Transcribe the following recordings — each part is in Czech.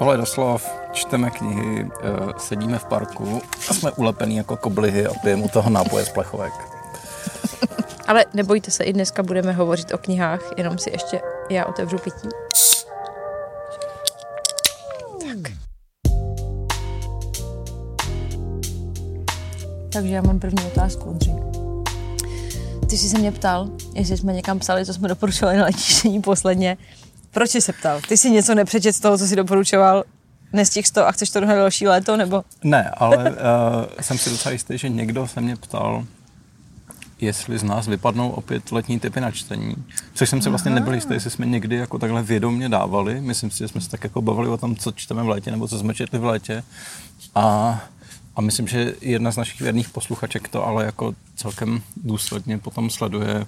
Tohle doslov, čteme knihy, eh, sedíme v parku a jsme ulepený jako koblihy a pijeme u toho nápoje z plechovek. Ale nebojte se, i dneska budeme hovořit o knihách, jenom si ještě já otevřu pití. Tak. Takže já mám první otázku, Ondřej. Ty jsi se mě ptal, jestli jsme někam psali, co jsme doporučovali na letištění posledně. Proč jsi se ptal? Ty jsi něco nepřečet z toho, co jsi doporučoval? Nestihl to a chceš to na další léto, nebo? Ne, ale uh, jsem si docela jistý, že někdo se mě ptal, jestli z nás vypadnou opět letní typy na čtení. Což jsem si vlastně nebyl jistý, jestli jsme někdy jako takhle vědomně dávali. Myslím si, že jsme se tak jako bavili o tom, co čteme v létě, nebo co jsme četli v létě. A, a myslím, že jedna z našich věrných posluchaček to ale jako celkem důsledně potom sleduje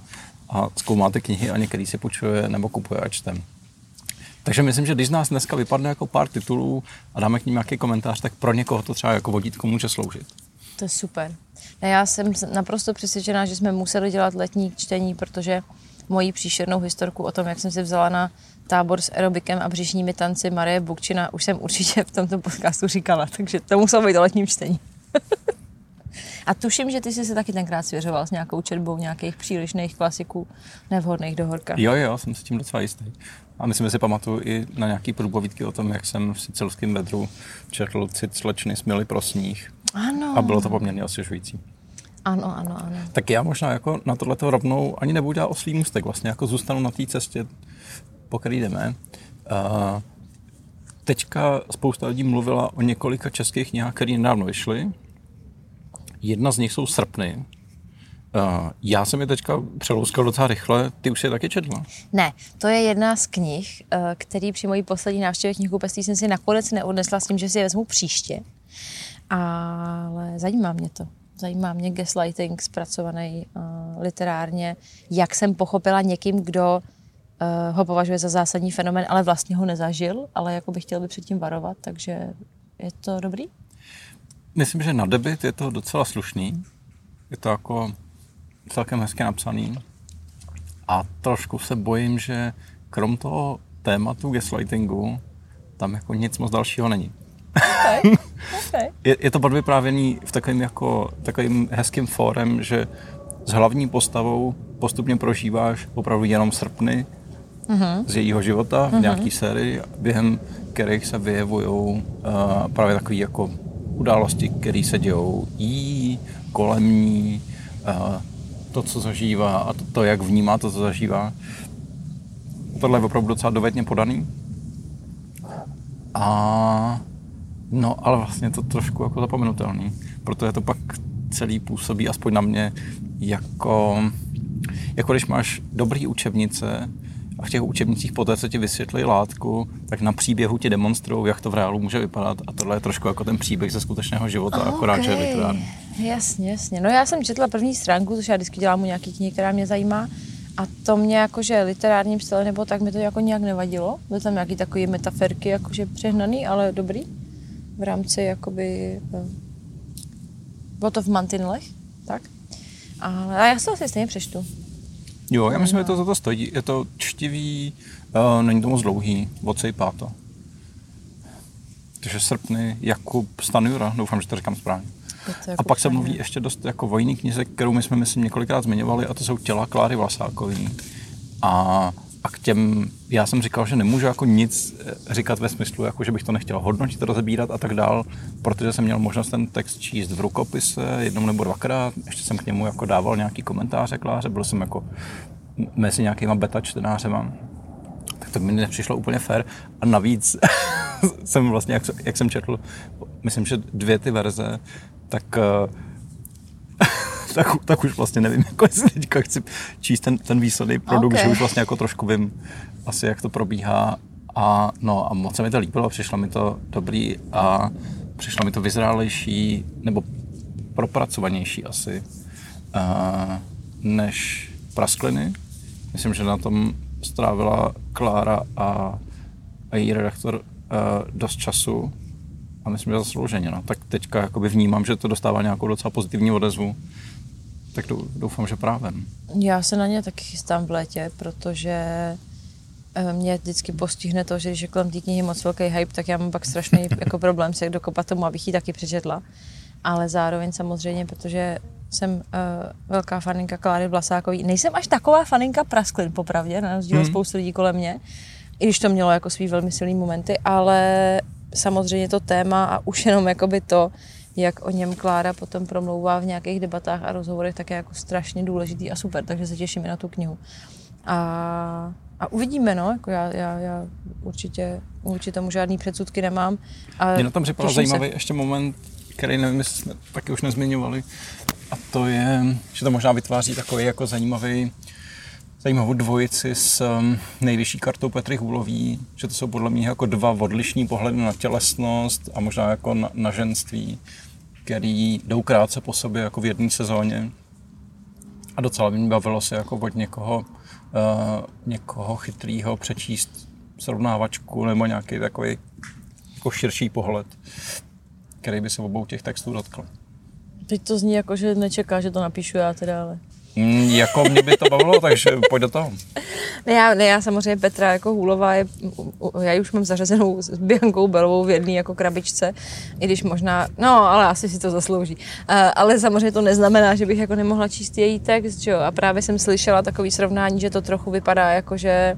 a zkoumá ty knihy a některý si počuje nebo kupuje a čtem. Takže myslím, že když z nás dneska vypadne jako pár titulů a dáme k ním nějaký komentář, tak pro někoho to třeba jako vodítko může sloužit. To je super. Já jsem naprosto přesvědčená, že jsme museli dělat letní čtení, protože moji příšernou historku o tom, jak jsem si vzala na tábor s aerobikem a břišními tanci Marie Bukčina, už jsem určitě v tomto podcastu říkala, takže to muselo být o letním čtení. a tuším, že ty jsi se taky tenkrát svěřoval s nějakou četbou nějakých přílišných klasiků nevhodných do horka. Jo, jo, jsem si tím docela jistý. A myslím, že si pamatuju i na nějaký průpovídky o tom, jak jsem v sicilském vedru četl cit slečny Smily pro sníh. Ano. A bylo to poměrně osvěžující. Ano, ano, ano. Tak já možná jako na tohleto rovnou ani nebudu dělat oslý můstek, vlastně jako zůstanu na té cestě, po který jdeme. Uh, teďka spousta lidí mluvila o několika českých knihách, které nedávno vyšly. Jedna z nich jsou Srpny, Uh, já jsem je teďka přelouskal docela rychle, ty už si je taky četla? Ne, to je jedna z knih, uh, který při mojí poslední návštěvě knihkupectví jsem si nakonec neodnesla s tím, že si je vezmu příště. Ale zajímá mě to. Zajímá mě gaslighting zpracovaný uh, literárně, jak jsem pochopila někým, kdo uh, ho považuje za zásadní fenomen, ale vlastně ho nezažil, ale jako by chtěl by předtím varovat, takže je to dobrý? Myslím, že na debit je to docela slušný. Je to jako celkem hezky napsaný. A trošku se bojím, že krom toho tématu gaslightingu tam jako nic moc dalšího není. Okay. Okay. je, je to podvyprávěný v takovým, jako, takovým hezkým fórem, že s hlavní postavou postupně prožíváš opravdu jenom srpny uh-huh. z jejího života v uh-huh. nějaký sérii, během kterých se vyjevují uh, právě takové jako události, které se dějou jí, kolem ní, uh, to, co zažívá a to, to, jak vnímá to, co zažívá. Tohle je opravdu docela dovedně podaný. A no, ale vlastně to trošku jako zapomenutelný, protože to pak celý působí, aspoň na mě, jako, jako když máš dobrý učebnice a v těch učebnicích poté, co ti vysvětlí látku, tak na příběhu ti demonstrují, jak to v reálu může vypadat a tohle je trošku jako ten příběh ze skutečného života, okay. akorát, že je literární. Jasně, jasně. No já jsem četla první stránku, což já vždycky dělám u nějaký knihy, která mě zajímá. A to mě jakože literárním stylem nebo tak mi to jako nějak nevadilo. Byly tam nějaký takové metaferky, jakože přehnaný, ale dobrý. V rámci jakoby... Eh, bylo to v mantinlech, tak. Ale a já se asi stejně přečtu. Jo, já myslím, že to za to stojí. Je to čtivý, uh, není to moc dlouhý, odsejpá to. Takže srpny Jakub Stanjura, doufám, že to říkám správně. Jako a pak se mluví ještě dost jako vojný knize, kterou my jsme, myslím, několikrát zmiňovali, a to jsou těla Kláry Vlasákový. A, a k těm, já jsem říkal, že nemůžu jako nic eh, říkat ve smyslu, jako že bych to nechtěl hodnotit, rozebírat a tak dál, protože jsem měl možnost ten text číst v rukopise jednou nebo dvakrát, ještě jsem k němu jako dával nějaký komentáře Kláře, byl jsem jako mezi nějakýma beta čtenářema, tak to mi nepřišlo úplně fair. A navíc jsem vlastně, jak, jak jsem četl, myslím, že dvě ty verze, tak, eh, tak, tak už vlastně nevím, jako jestli teďka chci číst ten, ten výsledný produkt, okay. že už vlastně jako trošku vím asi, jak to probíhá. A, no, a moc se mi to líbilo, přišlo mi to dobrý a přišlo mi to vyzrálejší, nebo propracovanější asi, uh, než praskliny. Myslím, že na tom strávila Klára a, a její redaktor uh, dost času a myslím, že zaslouženě. No. Tak teďka jakoby vnímám, že to dostává nějakou docela pozitivní odezvu. Tak doufám, že právem. Já se na ně taky chystám v létě, protože eh, mě vždycky postihne to, že když je kolem té knihy moc velký hype, tak já mám pak strašný jako problém se dokopat tomu, abych ji taky přečetla. Ale zároveň samozřejmě, protože jsem uh, velká faninka Kláry Vlasákový. Nejsem až taková faninka Prasklin, popravdě, na rozdíl hmm. spoustu lidí kolem mě, i když to mělo jako svý velmi silný momenty, ale samozřejmě to téma a už jenom jakoby to, jak o něm Klára potom promlouvá v nějakých debatách a rozhovorech, tak je jako strašně důležitý a super, takže se těším i na tu knihu. A, a uvidíme, no, jako já, já, já určitě, určitě tomu žádný předsudky nemám. A Mě na tom připadá zajímavý se. ještě moment, který nevím, jestli jsme taky už nezmiňovali, a to je, že to možná vytváří takový jako zajímavý, zajímavou dvojici s um, nejvyšší kartou Petry Hůlový, že to jsou podle mě jako dva odlišní pohledy na tělesnost a možná jako na, na ženství, který jdou krátce po sobě jako v jedné sezóně. A docela by mě bavilo se jako od někoho, uh, někoho chytrýho přečíst srovnávačku nebo nějaký takový jako širší pohled, který by se obou těch textů dotkl. Teď to zní jako, že nečeká, že to napíšu já teda, ale... Mm, jako mě by to bavilo, takže pojď do toho. Ne já, ne, já samozřejmě Petra jako Hůlová, je, já ji už mám zařazenou s Biankou Belovou v jedné jako krabičce, i když možná, no, ale asi si to zaslouží. Uh, ale samozřejmě to neznamená, že bych jako nemohla číst její text, jo? A právě jsem slyšela takový srovnání, že to trochu vypadá jako, že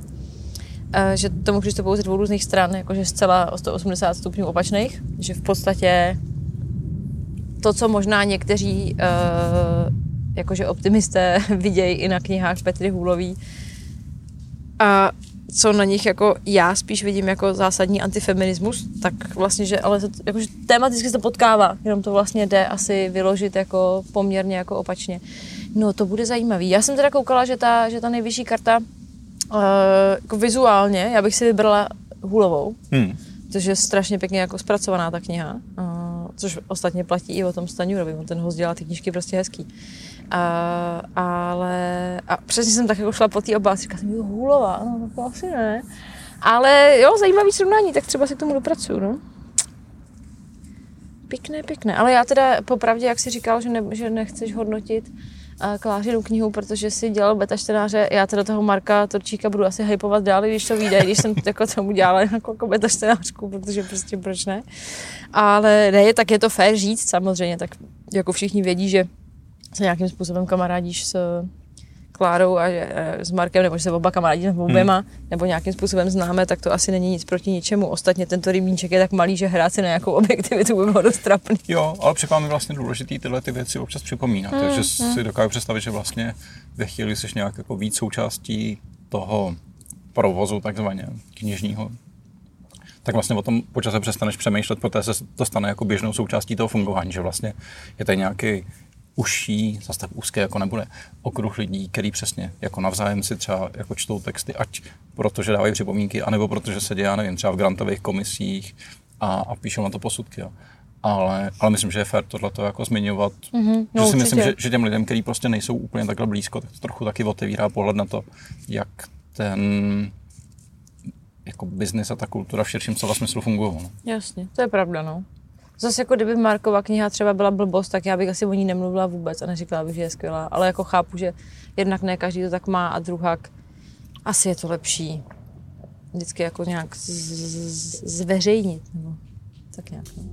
že tomu přistupují ze dvou různých stran, jakože zcela o 180 stupňů opačných, že v podstatě to, co možná někteří uh, jakože optimisté vidějí i na knihách Petry Hůlový a co na nich jako já spíš vidím jako zásadní antifeminismus, tak vlastně, že ale jakože tematicky se to potkává, jenom to vlastně jde asi vyložit jako poměrně jako opačně. No to bude zajímavý. Já jsem teda koukala, že ta, že ta nejvyšší karta uh, jako vizuálně, já bych si vybrala Hůlovou, hmm. protože je strašně pěkně jako zpracovaná ta kniha, uh, což ostatně platí i o tom Staňurovi, on ten host dělá ty knížky prostě hezký. A, ale a přesně jsem tak jako šla po té oblasti, říkala jsem, jo, hůlová, no to asi ne. Ale jo, zajímavý srovnání, tak třeba si k tomu dopracuju, no. Pěkné, pěkné. Ale já teda popravdě, jak jsi říkal, že, ne, že nechceš hodnotit Klářinu knihu, protože si dělal beta čtenáře, já teda toho Marka Torčíka budu asi hypovat dál, když to vyjde, když jsem jako tomu dělala jako, jako beta čtenářku, protože prostě proč ne. Ale ne, tak je to fér říct samozřejmě, tak jako všichni vědí, že se nějakým způsobem kamarádíš s Klárou a s Markem, nebo že se oba kamarádí s oběma, hmm. nebo nějakým způsobem známe, tak to asi není nic proti ničemu. Ostatně tento rybníček je tak malý, že hrát si na nějakou objektivitu by bylo dost trapný. Jo, ale připadá mi vlastně důležitý tyhle ty věci občas připomínat. Hmm. Takže hmm. si dokážu představit, že vlastně ve chvíli jsi nějak jako víc součástí toho provozu takzvaně knižního, tak vlastně o tom počase přestaneš přemýšlet, protože se to stane jako běžnou součástí toho fungování, že vlastně je tady nějaký užší, zase tak úzké jako nebude, okruh lidí, který přesně jako navzájem si třeba jako čtou texty, ať protože dávají připomínky, anebo protože se dělá, nevím, třeba v grantových komisích a, a píšou na to posudky. Jo. Ale, ale myslím, že je fér tohle jako zmiňovat. Mm-hmm, no, že si myslím, že, že těm lidem, kteří prostě nejsou úplně takhle blízko, tak to trochu taky otevírá pohled na to, jak ten jako biznis a ta kultura v širším slova smyslu fungují. No. Jasně, to je pravda, no. Zase jako kdyby Markova kniha třeba byla blbost, tak já bych asi o ní nemluvila vůbec a neříkala bych, že je skvělá. Ale jako chápu, že jednak ne každý to tak má a druhák asi je to lepší vždycky jako nějak z- z- zveřejnit. Nebo tak nějak. No.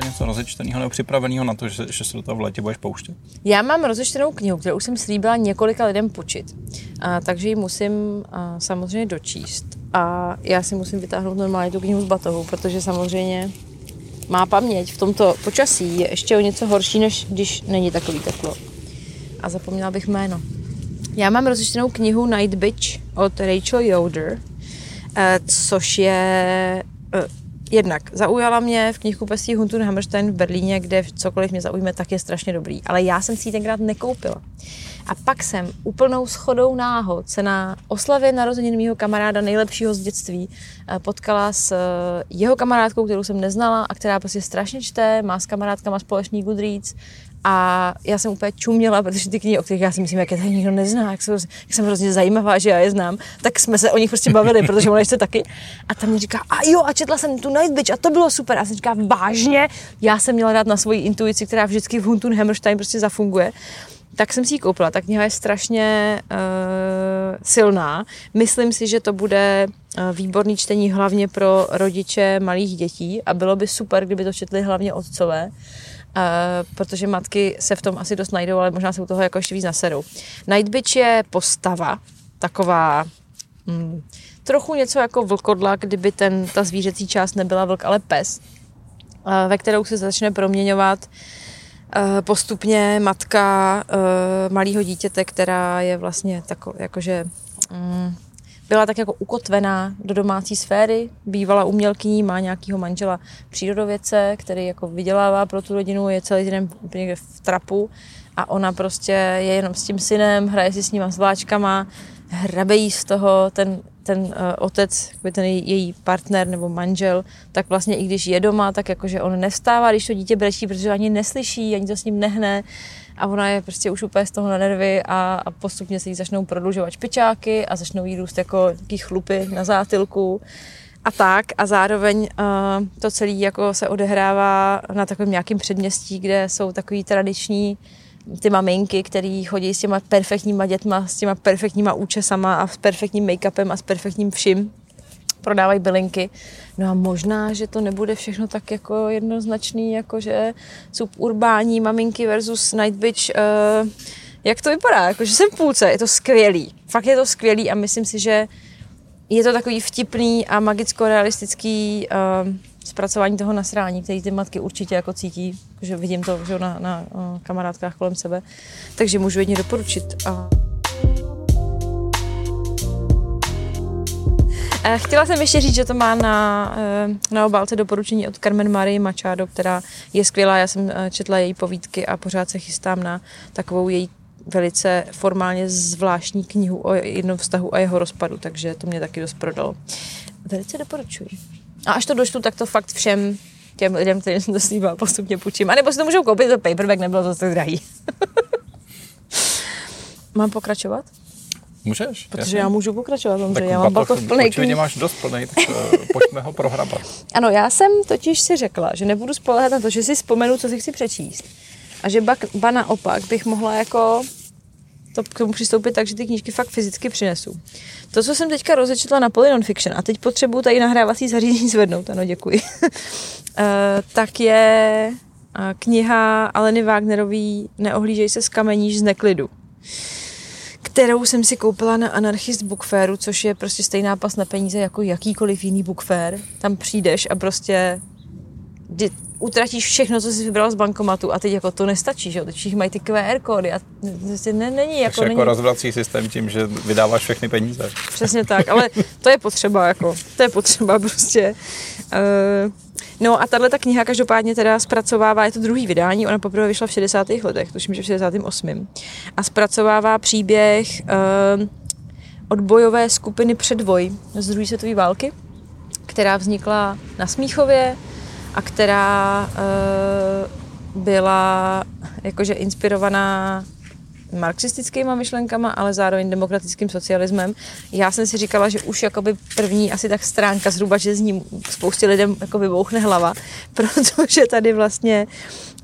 Teďka něco rozečteného nebo připraveného na to, že, že se do toho v létě budeš pouštět? Já mám rozečtenou knihu, kterou už jsem slíbila několika lidem počít. A, takže ji musím a, samozřejmě dočíst. A já si musím vytáhnout normálně tu knihu z batohu, protože samozřejmě má paměť v tomto počasí je ještě o něco horší, než když není takový teplo. A zapomněla bych jméno. Já mám rozečtenou knihu Night Bitch od Rachel Yoder, což je jednak zaujala mě v knihkupectví Huntun Hammerstein v Berlíně, kde cokoliv mě zaujme, tak je strašně dobrý. Ale já jsem si ji tenkrát nekoupila. A pak jsem úplnou schodou náhod se na oslavě narozenin mého kamaráda, nejlepšího z dětství, eh, potkala s eh, jeho kamarádkou, kterou jsem neznala a která prostě strašně čte, má s kamarádkama společný Goodreads A já jsem úplně čuměla, protože ty knihy, o kterých já si myslím, jak je tady nikdo nezná, jak, jsou, jak jsem hrozně zajímavá, že já je znám, tak jsme se o nich prostě bavili, protože ona ještě taky. A tam mě říká, a jo, a četla jsem tu Night Bitch a to bylo super. A jsem říká, vážně, já jsem měla dát na svoji intuici, která vždycky v Huntun Hammerstein prostě zafunguje tak jsem si ji koupila. Ta kniha je strašně uh, silná. Myslím si, že to bude uh, výborný čtení hlavně pro rodiče malých dětí a bylo by super, kdyby to četli hlavně otcové, uh, protože matky se v tom asi dost najdou, ale možná se u toho jako ještě víc naserou. Night Bitch je postava, taková mm, trochu něco jako vlkodla, kdyby ten, ta zvířecí část nebyla vlk, ale pes, uh, ve kterou se začne proměňovat postupně matka malého dítěte, která je vlastně tako, jakože um, byla tak jako ukotvená do domácí sféry, bývala umělkyní, má nějakého manžela přírodovědce, který jako vydělává pro tu rodinu, je celý den někde v trapu a ona prostě je jenom s tím synem, hraje si s nima s vláčkama, hrabe jí z toho ten ten uh, otec, ten její partner nebo manžel, tak vlastně i když je doma, tak jakože on nevstává, když to dítě brečí, protože ani neslyší, ani to s ním nehne a ona je prostě už úplně z toho na nervy a, a postupně se jí začnou prodlužovat špičáky a začnou jí růst jako taký chlupy na zátilku. A tak a zároveň uh, to celé jako se odehrává na takovém nějakém předměstí, kde jsou takový tradiční ty maminky, které chodí s těma perfektníma dětma, s těma perfektníma účesama a s perfektním make-upem a s perfektním vším, prodávají bylinky. No a možná, že to nebude všechno tak jako jednoznačný, jako že suburbání maminky versus Night Bitch. Uh, jak to vypadá? Jako, že jsem v půlce, je to skvělý. Fakt je to skvělý a myslím si, že je to takový vtipný a magicko-realistický uh, zpracování toho nasrání, který ty matky určitě jako cítí, že vidím to že na, na uh, kamarádkách kolem sebe, takže můžu jedně doporučit. A... Chtěla jsem ještě říct, že to má na, eh, na obálce doporučení od Carmen Marie Machado, která je skvělá. Já jsem eh, četla její povídky a pořád se chystám na takovou její velice formálně zvláštní knihu o jednom vztahu a jeho rozpadu, takže to mě taky dost prodalo. Velice doporučuji. A až to doštu, tak to fakt všem těm lidem, kterým jsem to slíbila, postupně půjčím. A nebo si to můžou koupit, to paperback nebylo zase tak drahý. Mám pokračovat? Můžeš. Protože jasně. já můžu pokračovat, že já mám batoh plný knih. máš dost plný, tak uh, pojďme ho prohrabat. Ano, já jsem totiž si řekla, že nebudu spolehat na to, že si vzpomenu, co si chci přečíst. A že ba, ba naopak bych mohla jako to k tomu přistoupit tak, že ty knížky fakt fyzicky přinesu. To, co jsem teďka rozečetla na Poly Nonfiction, a teď potřebuji tady nahrávací zařízení zvednout, ano, děkuji, uh, tak je uh, kniha Aleny Wagnerový Neohlížej se z kameníš z neklidu kterou jsem si koupila na Anarchist Book Fairu, což je prostě stejná pas na peníze jako jakýkoliv jiný book fair. Tam přijdeš a prostě utratíš všechno, co jsi vybral z bankomatu a teď jako to nestačí, že jo? Teď všichni mají ty QR kódy a prostě ne, není jako... Takže není... jako rozvrací systém tím, že vydáváš všechny peníze. Přesně tak, ale to je potřeba, jako, to je potřeba prostě. Uh, no a tahle ta kniha každopádně teda zpracovává, je to druhý vydání, ona poprvé vyšla v 60. letech, tuším, že v 68. A zpracovává příběh uh, odbojové skupiny předvoj z druhé světové války, která vznikla na Smíchově, a která uh, byla jakože inspirovaná marxistickými myšlenkama, ale zároveň demokratickým socialismem. Já jsem si říkala, že už jakoby první asi tak stránka zhruba, že z ní spoustě lidem jako vybouchne hlava, protože tady vlastně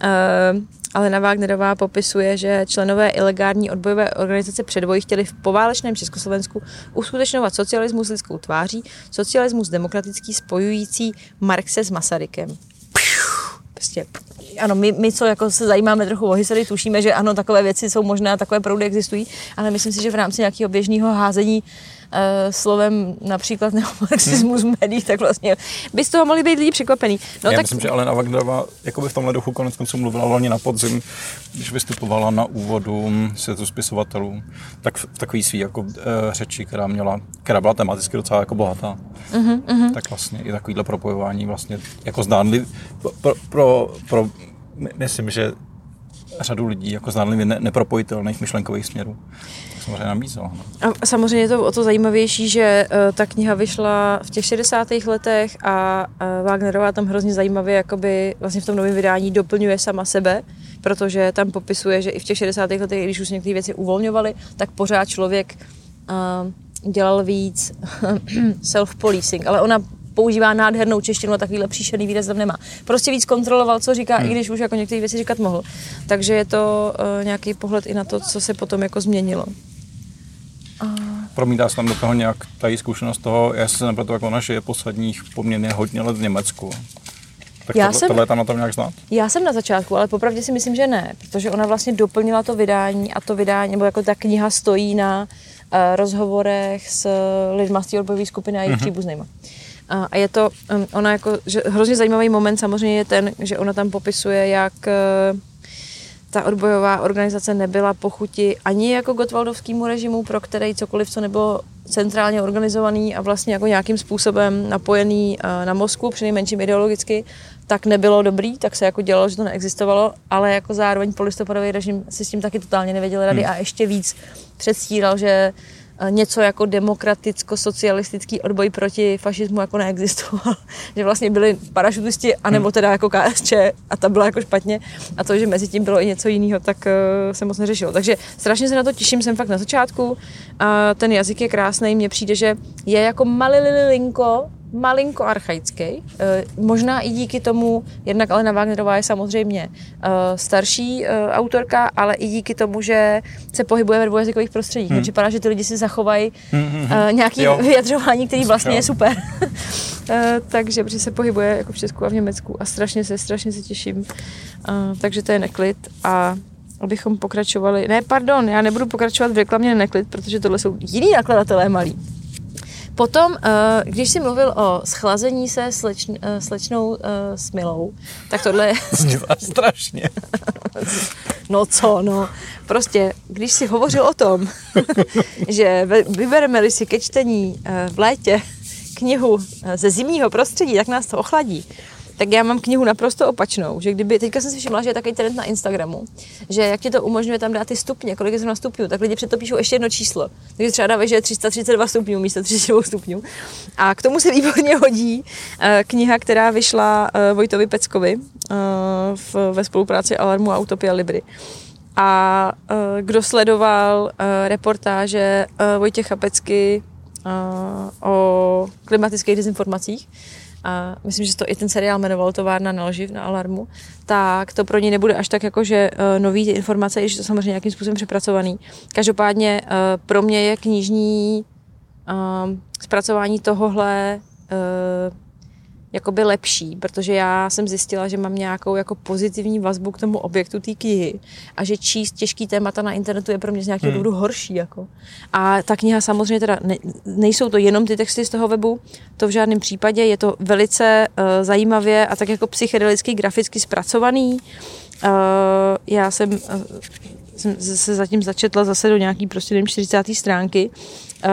uh, Alena Wagnerová popisuje, že členové ilegální odbojové organizace předvoji chtěli v poválečném Československu uskutečňovat socialismus lidskou tváří, socialismus demokratický spojující Marxe s Masarykem. Prostě, ano, my, my, co jako se zajímáme trochu o historii, tušíme, že ano, takové věci jsou možné a takové proudy existují, ale myslím si, že v rámci nějakého běžného házení uh, slovem například neomarxismus hmm. médií, tak vlastně by z toho mohli být lidi překvapený. No, Já tak... myslím, že Alena Wagnerová by v tomhle duchu konec konců mluvila loni na podzim, když vystupovala na úvodu světu spisovatelů, tak v takový svý jako uh, řeči, která měla, která byla tematicky docela jako bohatá. Uh-huh. Tak vlastně i takovýhle propojování vlastně jako zdánlivý pro, pro, pro myslím, že řadu lidí jako zdánlivě ne, nepropojitelných myšlenkových směrů. Samozřejmě nabízela. No. A samozřejmě je to o to zajímavější, že uh, ta kniha vyšla v těch 60. letech a uh, Wagnerová tam hrozně zajímavě jakoby vlastně v tom novém vydání doplňuje sama sebe, protože tam popisuje, že i v těch 60. letech, když už některé věci uvolňovaly, tak pořád člověk uh, dělal víc self-policing, ale ona používá nádhernou češtinu a takovýhle příšerný výraz tam nemá. Prostě víc kontroloval, co říká, hmm. i když už jako některé věci říkat mohl. Takže je to uh, nějaký pohled i na to, co se potom jako změnilo. A... Promítá se tam do toho nějak ta zkušenost toho, já se nepletu, jak ona žije posledních poměrně hodně let v Německu. Tak já tohle, jsem, tohle je tam na tom nějak znát? Já jsem na začátku, ale popravdě si myslím, že ne, protože ona vlastně doplnila to vydání a to vydání, nebo jako ta kniha stojí na uh, rozhovorech s lidmi z té odbojové skupiny a jejich mm-hmm. příbuznýma. A je to, um, ona jako, že hrozně zajímavý moment samozřejmě je ten, že ona tam popisuje, jak uh, ta odbojová organizace nebyla pochuti ani jako Gotwaldovskému režimu, pro který cokoliv, co nebylo centrálně organizovaný a vlastně jako nějakým způsobem napojený uh, na Moskvu, přinejmenším ideologicky, tak nebylo dobrý, tak se jako dělalo, že to neexistovalo, ale jako zároveň polistopadový režim si s tím taky totálně nevěděl rady hmm. a ještě víc předstíral, že Eh, něco jako demokraticko-socialistický odboj proti fašismu jako neexistoval. že vlastně byli parašutisti, anebo teda jako KSČ a ta byla jako špatně. A to, že mezi tím bylo i něco jiného, tak uh, se moc neřešilo. Takže strašně se na to těším, jsem fakt na začátku. A ten jazyk je krásný, mně přijde, že je jako malililinko malinko archaický. E, možná i díky tomu, jednak Alena Wagnerová je samozřejmě e, starší e, autorka, ale i díky tomu, že se pohybuje ve dvoujazykových prostředích. Hmm. Připadá, že ty lidi si zachovají hmm, hmm, hmm. nějaké vyjadřování, který vlastně jo. je super. takže protože se pohybuje jako v Česku a v Německu a strašně se, strašně se těším. takže to je neklid a abychom pokračovali, ne pardon, já nebudu pokračovat v reklamě neklid, protože tohle jsou jiní nakladatelé malí. Potom, eh, když jsi mluvil o schlazení se sleč, eh, slečnou eh, Smilou, tak tohle je... strašně. no co, no. Prostě, když jsi hovořil o tom, že vybereme-li si ke čtení v létě knihu ze zimního prostředí, tak nás to ochladí tak já mám knihu naprosto opačnou, že kdyby, teďka jsem si všimla, že je takový trend na Instagramu, že jak ti to umožňuje tam dát ty stupně, kolik je na stupňů, tak lidi před píšou ještě jedno číslo. Takže třeba dávají, že je 332 stupňů místo 32 stupňů. A k tomu se výborně hodí uh, kniha, která vyšla uh, Vojtovi Peckovi v, ve spolupráci Alarmu a Utopia Libry. A kdo sledoval reportáže Vojtěcha Pecky o klimatických dezinformacích, a myslím, že to i ten seriál jmenoval Továrna na lži na Alarmu, tak to pro ně nebude až tak jako, že uh, nový informace, i to samozřejmě nějakým způsobem přepracovaný. Každopádně uh, pro mě je knižní uh, zpracování tohohle uh, jakoby lepší, protože já jsem zjistila, že mám nějakou jako pozitivní vazbu k tomu objektu té knihy a že číst těžký témata na internetu je pro mě z nějakého hmm. důvodu horší. Jako. A ta kniha samozřejmě teda ne, nejsou to jenom ty texty z toho webu, to v žádném případě, je to velice uh, zajímavě a tak jako psychedelicky graficky zpracovaný. Uh, já jsem uh, jsem se zatím začetla zase do nějaký prostě nevím, 40. stránky. Uh,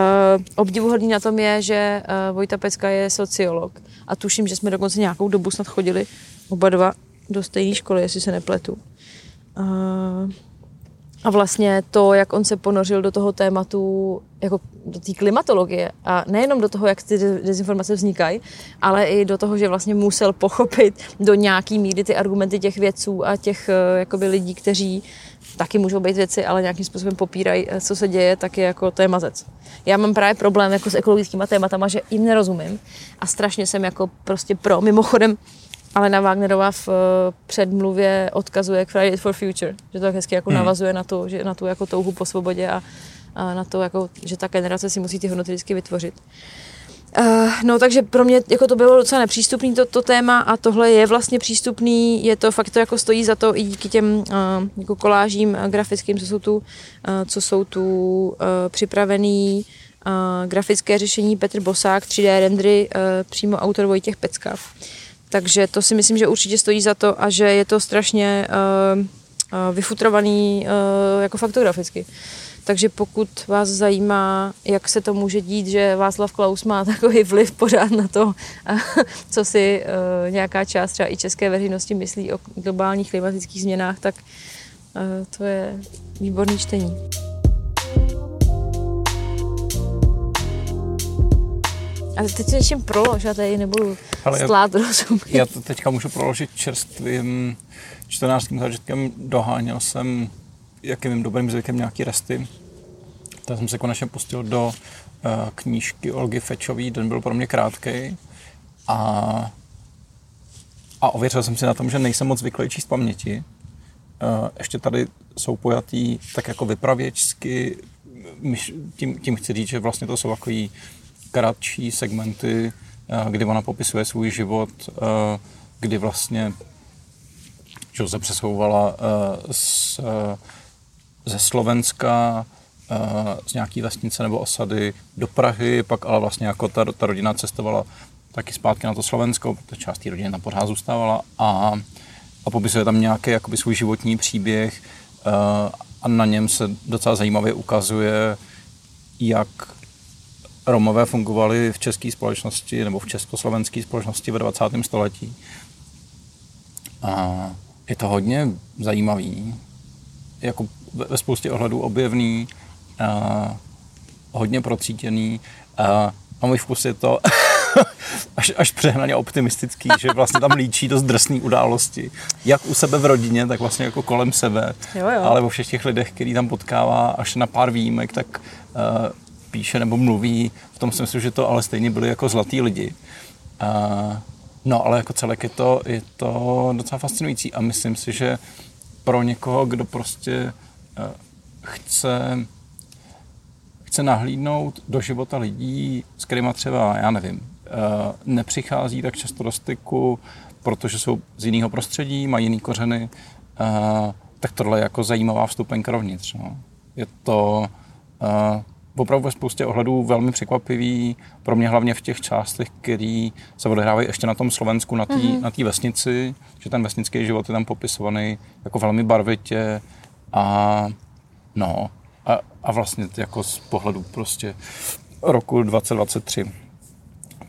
obdivuhodný na tom je, že uh, Vojta Pecka je sociolog a tuším, že jsme dokonce nějakou dobu snad chodili oba dva do stejné školy, jestli se nepletu. Uh, a vlastně to, jak on se ponořil do toho tématu, jako do té klimatologie a nejenom do toho, jak ty dezinformace vznikají, ale i do toho, že vlastně musel pochopit do nějaký míry ty argumenty těch vědců a těch jakoby lidí, kteří taky můžou být věci, ale nějakým způsobem popírají, eh, co se děje, tak je jako to je mazec. Já mám právě problém jako s ekologickými tématama, že jim nerozumím a strašně jsem jako prostě pro. Mimochodem, Alena Wagnerová v eh, předmluvě odkazuje k Friday for Future, že to tak hezky jako hmm. navazuje na tu, že na tu jako touhu po svobodě a, a na to, jako, že ta generace si musí ty hodnoty vždycky vytvořit. Uh, no takže pro mě jako to bylo docela nepřístupný to, to téma a tohle je vlastně přístupný, je to fakt to jako stojí za to i díky těm uh, jako kolážím uh, grafickým, co jsou tu, uh, co jsou tu uh, připravený uh, grafické řešení Petr Bosák, 3D rendery, uh, přímo autor Vojtěch Pecka. Takže to si myslím, že určitě stojí za to a že je to strašně uh, vyfutrovaný uh, jako faktograficky. Takže pokud vás zajímá, jak se to může dít, že Václav Klaus má takový vliv pořád na to, co si nějaká část třeba i české veřejnosti myslí o globálních klimatických změnách, tak to je výborný čtení. Ale teď se něčím prolož, já tady nebudu Ale já- slát rozum. Já to teďka můžu proložit čerstvým čtenářským zážitkem. Doháněl jsem, jak je mým dobrým zvykem, nějaký resty. Tak jsem se konečně pustil do uh, knížky Olgy Fečový. Den byl pro mě krátký. A, a ověřil jsem si na tom, že nejsem moc zvyklý číst paměti. Uh, ještě tady jsou pojatý tak jako vypravěčsky. Tím, tím chci říct, že vlastně to jsou takový kratší segmenty, eh, kdy ona popisuje svůj život, eh, kdy vlastně že se přesouvala eh, z, ze Slovenska z nějaký vesnice nebo osady do Prahy, pak ale vlastně jako ta, ta rodina cestovala taky zpátky na to Slovensko, protože část té rodiny tam pořád zůstávala a, a popisuje tam nějaký jakoby svůj životní příběh a na něm se docela zajímavě ukazuje, jak Romové fungovali v české společnosti nebo v československé společnosti ve 20. století. A je to hodně zajímavý, jako ve spoustě ohledů objevný, a hodně procítěný a, a můj vkus je to až, až přehnaně optimistický, že vlastně tam líčí dost drsné události, jak u sebe v rodině, tak vlastně jako kolem sebe, Jo, jo. ale o všech těch lidech, který tam potkává, až na pár výjimek, tak uh, píše nebo mluví v tom smyslu, že to ale stejně byli jako zlatý lidi. Uh, no, ale jako celek je to, je to docela fascinující a myslím si, že pro někoho, kdo prostě uh, chce chce nahlídnout do života lidí, s kterými třeba, já nevím, eh, nepřichází tak často do styku, protože jsou z jiného prostředí, mají jiný kořeny, eh, tak tohle je jako zajímavá vstupenka rovnitř. No. Je to eh, opravdu ve spoustě ohledů velmi překvapivý, pro mě hlavně v těch částech, které se odehrávají ještě na tom Slovensku, na té mm-hmm. vesnici, že ten vesnický život je tam popisovaný jako velmi barvitě a no, a, a vlastně jako z pohledu prostě roku 2023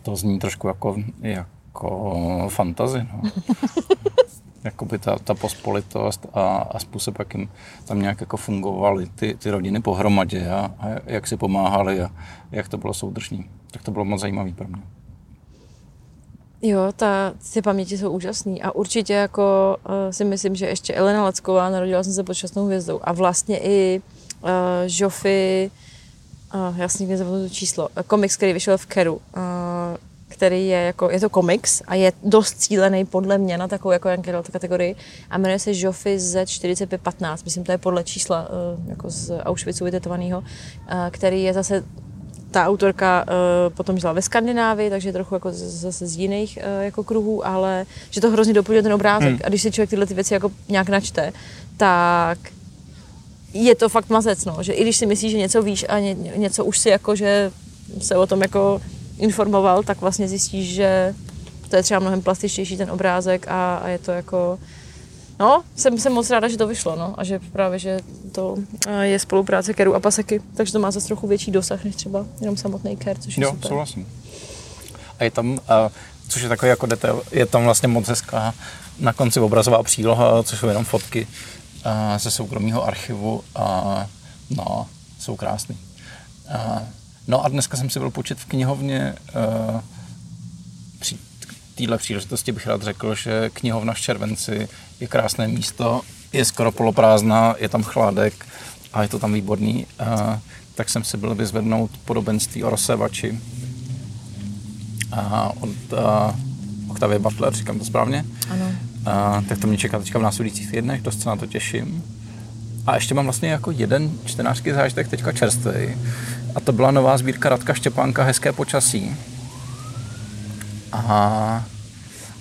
to zní trošku jako, jako fantazy, no. Jakoby ta, ta pospolitost a, a způsob, jakým tam nějak jako fungovaly ty, ty rodiny pohromadě a, a jak si pomáhali a jak to bylo soudržný. Tak to bylo moc zajímavý pro mě. Jo, ta, ty paměti jsou úžasný a určitě jako uh, si myslím, že ještě Elena Lacková, narodila jsem se pod šťastnou hvězdou a vlastně i uh, Joffy, uh, já si nikdy nezapomenu to číslo, komiks, který vyšel v Keru, uh, který je jako, je to komiks a je dost cílený podle mě na takovou jako Adult kategorii a jmenuje se Joffy Z4515, myslím, to je podle čísla uh, jako z Auschwitzu vytetovaného, uh, který je zase ta autorka uh, potom žila ve Skandinávii, takže trochu jako z- zase z jiných uh, jako kruhů, ale že to hrozně doplňuje ten obrázek. Hmm. A když si člověk tyhle ty věci jako nějak načte, tak je to fakt mazec, no. Že i když si myslíš, že něco víš a ně, něco už si jako, že se o tom jako informoval, tak vlastně zjistíš, že to je třeba mnohem plastičtější ten obrázek a, a je to jako No, jsem, jsem moc ráda, že to vyšlo, no, a že právě, že to eh, je spolupráce Keru a Paseky, takže to má zase trochu větší dosah, než třeba jenom samotný Ker, což je Jo, super. souhlasím. A je tam, uh, což je takový jako detail, je tam vlastně moc hezká na konci obrazová příloha, což jsou jenom fotky uh, ze soukromého archivu a no, jsou krásný. Uh, no a dneska jsem si byl počet v knihovně uh, při téhle příležitosti bych rád řekl, že knihovna v Červenci je krásné místo, je skoro poloprázdná, je tam chládek a je to tam výborný. Uh, tak jsem si byl vyzvednout podobenství o rozsévači a od uh, Octavie Butler, říkám to správně. Ano. Tak to mě čeká teďka v následujících týdnech, dost se na to těším. A ještě mám vlastně jako jeden čtenářský zážitek teďka čerstvý. A to byla nová sbírka Radka Štěpánka Hezké počasí. A,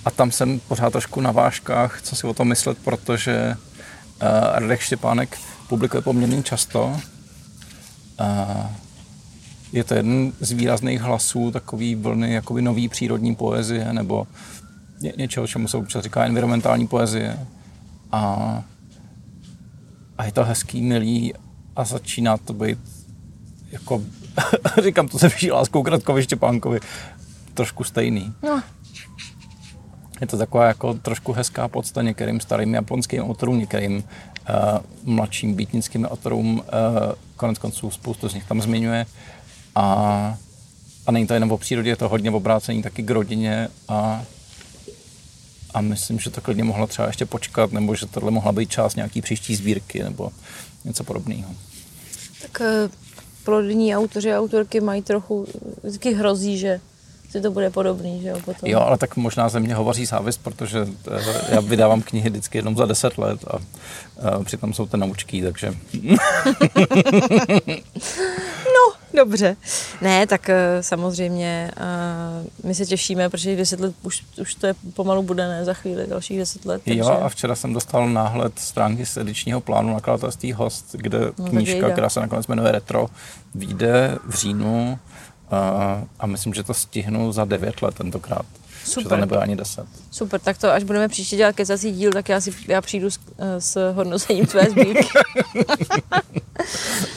a tam jsem pořád trošku na vážkách, co si o tom myslet, protože uh, Radek Štěpánek publikuje poměrně často. Uh, je to jeden z výrazných hlasů takový vlny jakoby nový přírodní poezie nebo ně, něčeho, čemu se občas říká environmentální poezie. A, a je to hezký, milý a začíná to být jako, říkám to se vší láskou k Radkovi Štěpánkovi, trošku stejný. No, Je to taková jako trošku hezká podsta některým starým japonským autorům, některým uh, mladším býtnickým autorům, uh, konec konců spoustu z nich tam zmiňuje. A a není to jenom o přírodě, je to hodně obrácení taky k rodině a, a myslím, že to klidně mohla třeba ještě počkat, nebo že tohle mohla být část nějaký příští sbírky, nebo něco podobného. Tak eh, plodní autoři a autorky mají trochu, vždycky hrozí, že si to bude podobný, že jo, potom. Jo, ale tak možná ze mě hovoří závist, protože eh, já vydávám knihy vždycky jenom za deset let a, a přitom jsou to naučky, takže... no, dobře. Ne, tak eh, samozřejmě my se těšíme, protože 10 let už, už to je pomalu bude, ne, za chvíli, dalších 10 let. Takže... Jo, a včera jsem dostal náhled stránky z edičního plánu nakladatelství Host, kde no, knížka, která se nakonec jmenuje Retro, vyjde v říjnu a, a myslím, že to stihnu za 9 let tentokrát. Super. Že to nebude ani 10. Super, tak to až budeme příště dělat kecací díl, tak já, si, já přijdu s, s hodnocením tvé sbírky.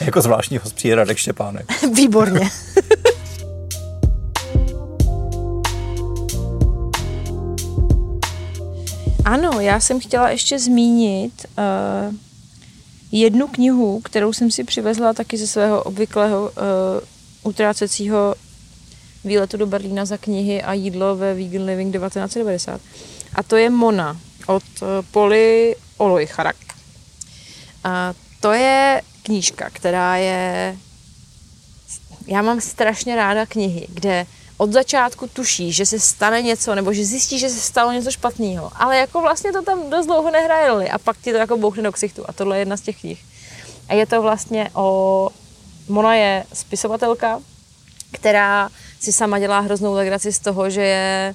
jako zvláštní host přijde Radek Štěpánek. Výborně. ano, já jsem chtěla ještě zmínit uh, jednu knihu, kterou jsem si přivezla taky ze svého obvyklého uh, utrácecího výletu do Berlína za knihy a jídlo ve Vegan Living 1990. A to je Mona od eh, Poli Olojcharak. A to je knížka, která je... Já mám strašně ráda knihy, kde od začátku tuší, že se stane něco, nebo že zjistí, že se stalo něco špatného, ale jako vlastně to tam dost dlouho nehraje a pak ti to jako bouchne do ksichtu a tohle je jedna z těch knih. A je to vlastně o Mona je spisovatelka, která si sama dělá hroznou legraci z toho, že je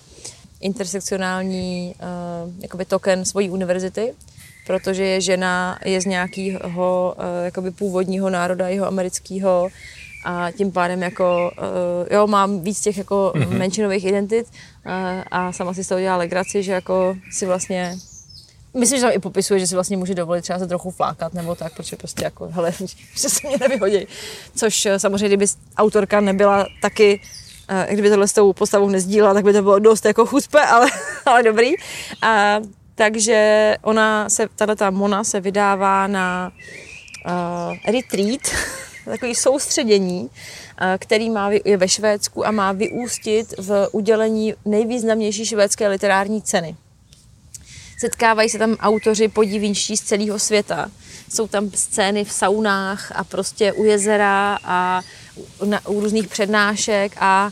intersekcionální uh, jakoby token svojí univerzity, protože je žena, je z nějakého uh, jakoby původního národa jeho amerického a tím pádem jako, uh, jo, mám víc těch jako mm-hmm. menšinových identit uh, a sama si z toho dělá legraci, že jako si vlastně Myslím, že tam i popisuje, že si vlastně může dovolit třeba se trochu flákat nebo tak, protože prostě jako, hele, že se mě nevyhodí. Což eh, samozřejmě, kdyby autorka nebyla taky, uh, kdyby tohle s tou postavou nezdílela, tak by to bylo dost jako chuspe, ale, ale dobrý. A, takže ona se, tato ta Mona se vydává na uh, retreat, takový soustředění, který má, je ve Švédsku a má vyústit v udělení nejvýznamnější švédské literární ceny. Setkávají se tam autoři podivínští z celého světa. Jsou tam scény v saunách a prostě u jezera a na, u různých přednášek a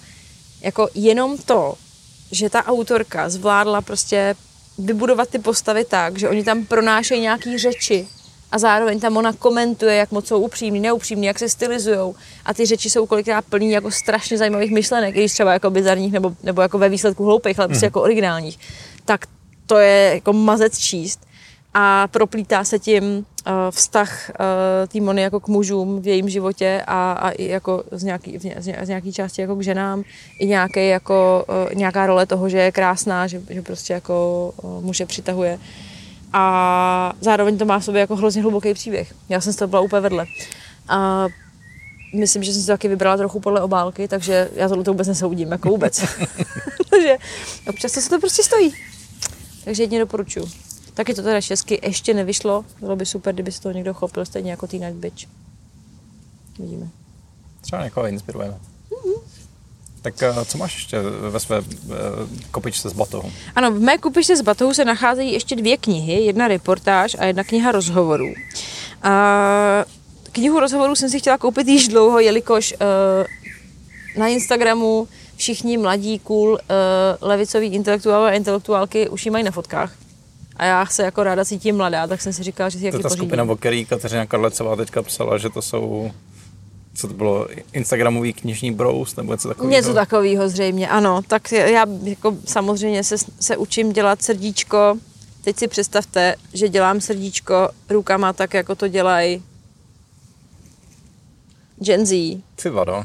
jako jenom to, že ta autorka zvládla prostě vybudovat ty postavy tak, že oni tam pronášejí nějaký řeči a zároveň tam ona komentuje, jak moc jsou upřímní, neupřímní, jak se stylizují a ty řeči jsou kolikrát plný jako strašně zajímavých myšlenek, i když třeba jako bizarních nebo, nebo jako ve výsledku hloupých, ale prostě mm. jako originálních, tak to je jako mazec číst a proplítá se tím uh, vztah uh, té jako k mužům v jejím životě a, a i jako z nějaký, z nějaký části jako k ženám i nějaký jako, uh, nějaká role toho, že je krásná, že, že prostě jako uh, muže přitahuje a zároveň to má v sobě jako hrozně hluboký příběh. Já jsem z toho byla úplně vedle. A myslím, že jsem si to taky vybrala trochu podle obálky, takže já to vůbec nesoudím, jako vůbec. takže občas to se to prostě stojí. Takže jedně doporučuji. Taky to teda česky ještě nevyšlo. Bylo by super, kdyby se toho někdo chopil, stejně jako Teen Night Bitch. Vidíme. Třeba někoho inspirujeme. Mm-hmm. Tak eh, co máš ještě ve své uh, kopičce z batohu? Ano, v mé kopičce z batohu se nacházejí ještě dvě knihy, jedna reportáž a jedna kniha rozhovorů. Uh, knihu rozhovorů jsem si chtěla koupit již dlouho, jelikož uh, na Instagramu všichni mladí, cool, uh, levicoví intelektuálové a intelektuálky už ji mají na fotkách. A já se jako ráda cítím mladá, tak jsem si říkala, že si jak To je ta pořídím. skupina, o který Kateřina Karlecová teďka psala, že to jsou co to bylo, Instagramový knižní brous nebo něco takového? Něco takového zřejmě, ano. Tak já jako samozřejmě se, se učím dělat srdíčko. Teď si představte, že dělám srdíčko rukama tak, jako to dělají Gen Z. Ty vado.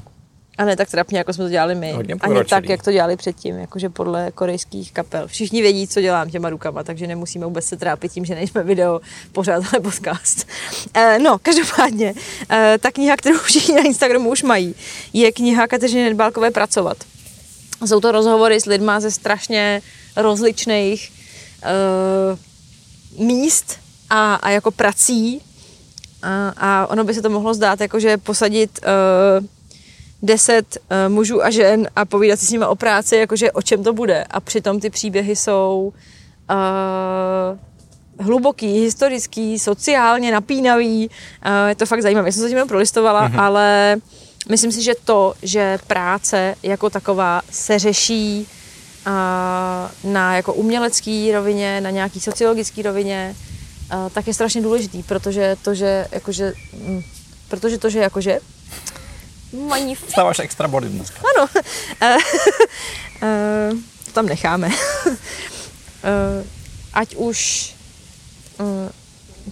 A ne tak trapně, jako jsme to dělali my. Hodně Ani tak, jak to dělali předtím, jakože podle korejských kapel. Všichni vědí, co dělám těma rukama, takže nemusíme vůbec se trápit tím, že nejsme video pořád, ale podcast. E, no, každopádně, e, ta kniha, kterou všichni na Instagramu už mají, je kniha Kateřiny Nedbálkové Pracovat. Jsou to rozhovory s lidma ze strašně rozličných e, míst a, a jako prací. A, a ono by se to mohlo zdát, jakože posadit deset uh, mužů a žen a povídat si s nimi o práci, jakože o čem to bude. A přitom ty příběhy jsou uh, hluboký, historický, sociálně napínavý. Uh, je to fakt zajímavé. Já jsem se tím prolistovala, mm-hmm. ale myslím si, že to, že práce jako taková se řeší uh, na jako umělecký rovině, na nějaký sociologický rovině, uh, tak je strašně důležitý, protože to, že jakože, mm, protože to, že jakože Magnifik. Stáváš extra body dneska. Ano. uh, uh, tam necháme. uh, ať už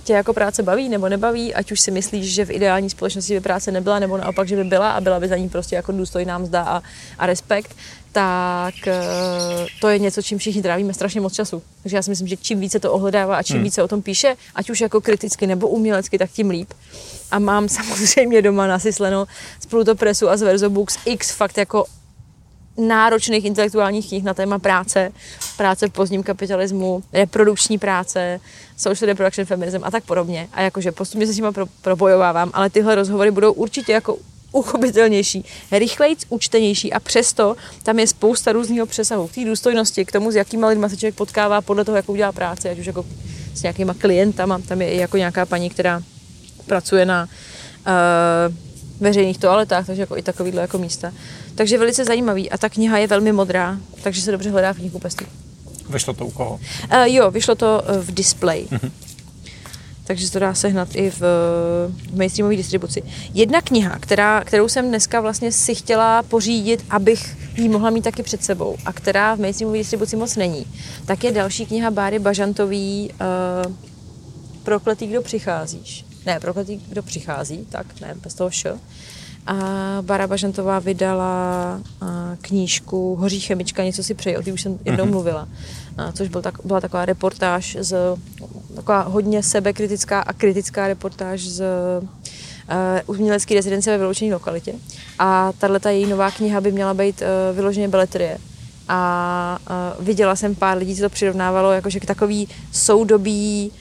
tě jako práce baví nebo nebaví, ať už si myslíš, že v ideální společnosti by práce nebyla, nebo naopak, že by byla a byla by za ní prostě jako důstojná mzda a, a respekt, tak uh, to je něco, čím všichni trávíme strašně moc času. Takže já si myslím, že čím více to ohledává a čím hmm. více o tom píše, ať už jako kriticky nebo umělecky, tak tím líp. A mám samozřejmě doma nasysleno z Pluto Pressu a z Verzo Books x fakt jako náročných intelektuálních knih na téma práce, práce v pozdním kapitalismu, reprodukční práce, social reproduction feminism a tak podobně. A jakože postupně se s nimi pro, propojovávám, ale tyhle rozhovory budou určitě jako uchopitelnější, rychlejc, účtenější a přesto tam je spousta různého přesahu. K té důstojnosti, k tomu, s jakýma lidma se člověk potkává podle toho, jak udělá práci, ať už jako s nějakýma klientama, tam je i jako nějaká paní, která pracuje na uh, veřejných toaletách, takže jako i takovýhle jako místa. Takže velice zajímavý a ta kniha je velmi modrá, takže se dobře hledá v knihkupectví. Vyšlo to u koho? Uh, jo, vyšlo to v display. Mm-hmm takže se to dá sehnat i v, v mainstreamové distribuci. Jedna kniha, která, kterou jsem dneska vlastně si chtěla pořídit, abych ji mohla mít taky před sebou a která v mainstreamové distribuci moc není, tak je další kniha Báry Bažantový uh, Prokletý, kdo přicházíš. Ne, Prokletý, kdo přichází, tak ne, bez toho š. A Bára Bažantová vydala knížku Hoří chemička, něco si přeje, o té už jsem jednou mm-hmm. mluvila což byl tak, byla taková reportáž z taková hodně sebekritická a kritická reportáž z uh, umělecké rezidence ve vyloučené lokalitě. A tahle její nová kniha by měla být uh, vyloženě beletrie. A uh, viděla jsem pár lidí, co to přirovnávalo jakože k takový soudobí,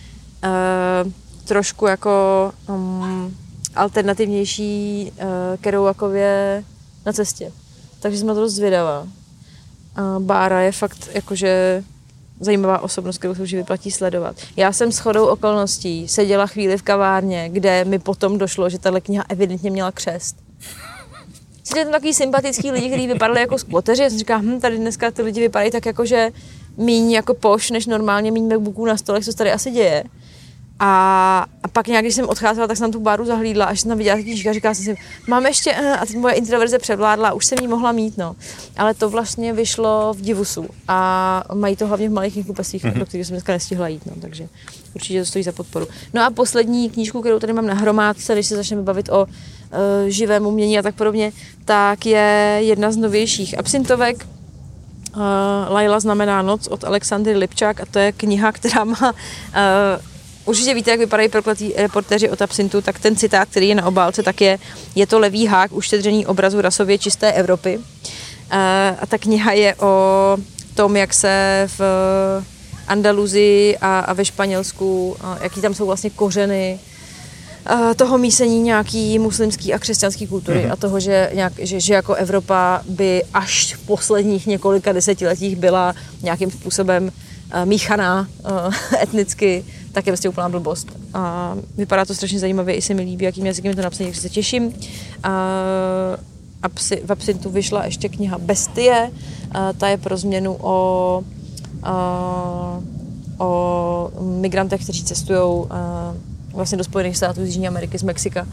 uh, trošku jako um, alternativnější uh, Kerouakově na cestě. Takže jsem na to dost zvědavá. Uh, Bára je fakt jakože zajímavá osobnost, kterou se už vyplatí sledovat. Já jsem s chodou okolností seděla chvíli v kavárně, kde mi potom došlo, že tahle kniha evidentně měla křest. Seděli tam takový sympatický lidi, kteří vypadali jako skvoteři. Já jsem říkala, hm, tady dneska ty lidi vypadají tak jako, že míň jako poš, než normálně míň MacBooků na stole, co se tady asi děje. A, a pak nějak, když jsem odcházela, tak jsem tu baru zahlídla, až jsem tam viděla knížka a říkala jsem si, mám ještě, eh, a teď moje introverze převládla, už jsem ji mohla mít, no. Ale to vlastně vyšlo v Divusu a mají to hlavně v malých knihkupectvích, mm-hmm. do kterých jsem dneska nestihla jít, no, takže určitě to stojí za podporu. No a poslední knížku, kterou tady mám na hromádce, když se začneme bavit o uh, živém umění a tak podobně, tak je jedna z novějších absintovek, Uh, Laila znamená noc od Alexandry Lipčák a to je kniha, která má uh, Určitě víte, jak vypadají prokletí reportéři od absintu, tak ten citát, který je na obálce, tak je, je to levý hák uštědřený obrazu rasově čisté Evropy. A ta kniha je o tom, jak se v Andaluzii a, a ve Španělsku, jaký tam jsou vlastně kořeny toho mísení nějaký muslimský a křesťanský kultury mm-hmm. a toho, že, nějak, že, že jako Evropa by až v posledních několika desetiletích byla nějakým způsobem míchaná etnicky tak je vlastně úplná blbost. A vypadá to strašně zajímavě, i se mi líbí, jakým jazykem je to napsané, takže se těším. A, a psi, v Absintu vyšla ještě kniha Bestie, a ta je pro změnu o, a, o migrantech, kteří cestují vlastně do Spojených států z Jižní Ameriky, z Mexika.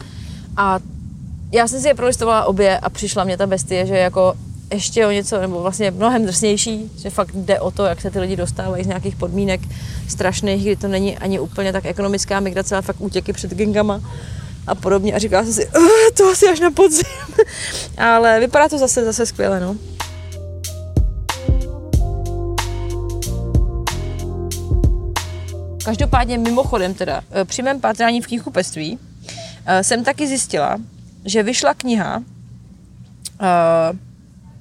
A já jsem si je prolistovala obě a přišla mě ta bestie, že jako ještě o něco, nebo vlastně mnohem drsnější, že fakt jde o to, jak se ty lidi dostávají z nějakých podmínek strašných, kdy to není ani úplně tak ekonomická migrace, ale fakt útěky před gengama a podobně. A říká se si, to asi až na podzim. ale vypadá to zase, zase skvěle, no. Každopádně mimochodem teda, eh, při mém pátrání v knihkupectví eh, jsem taky zjistila, že vyšla kniha uh,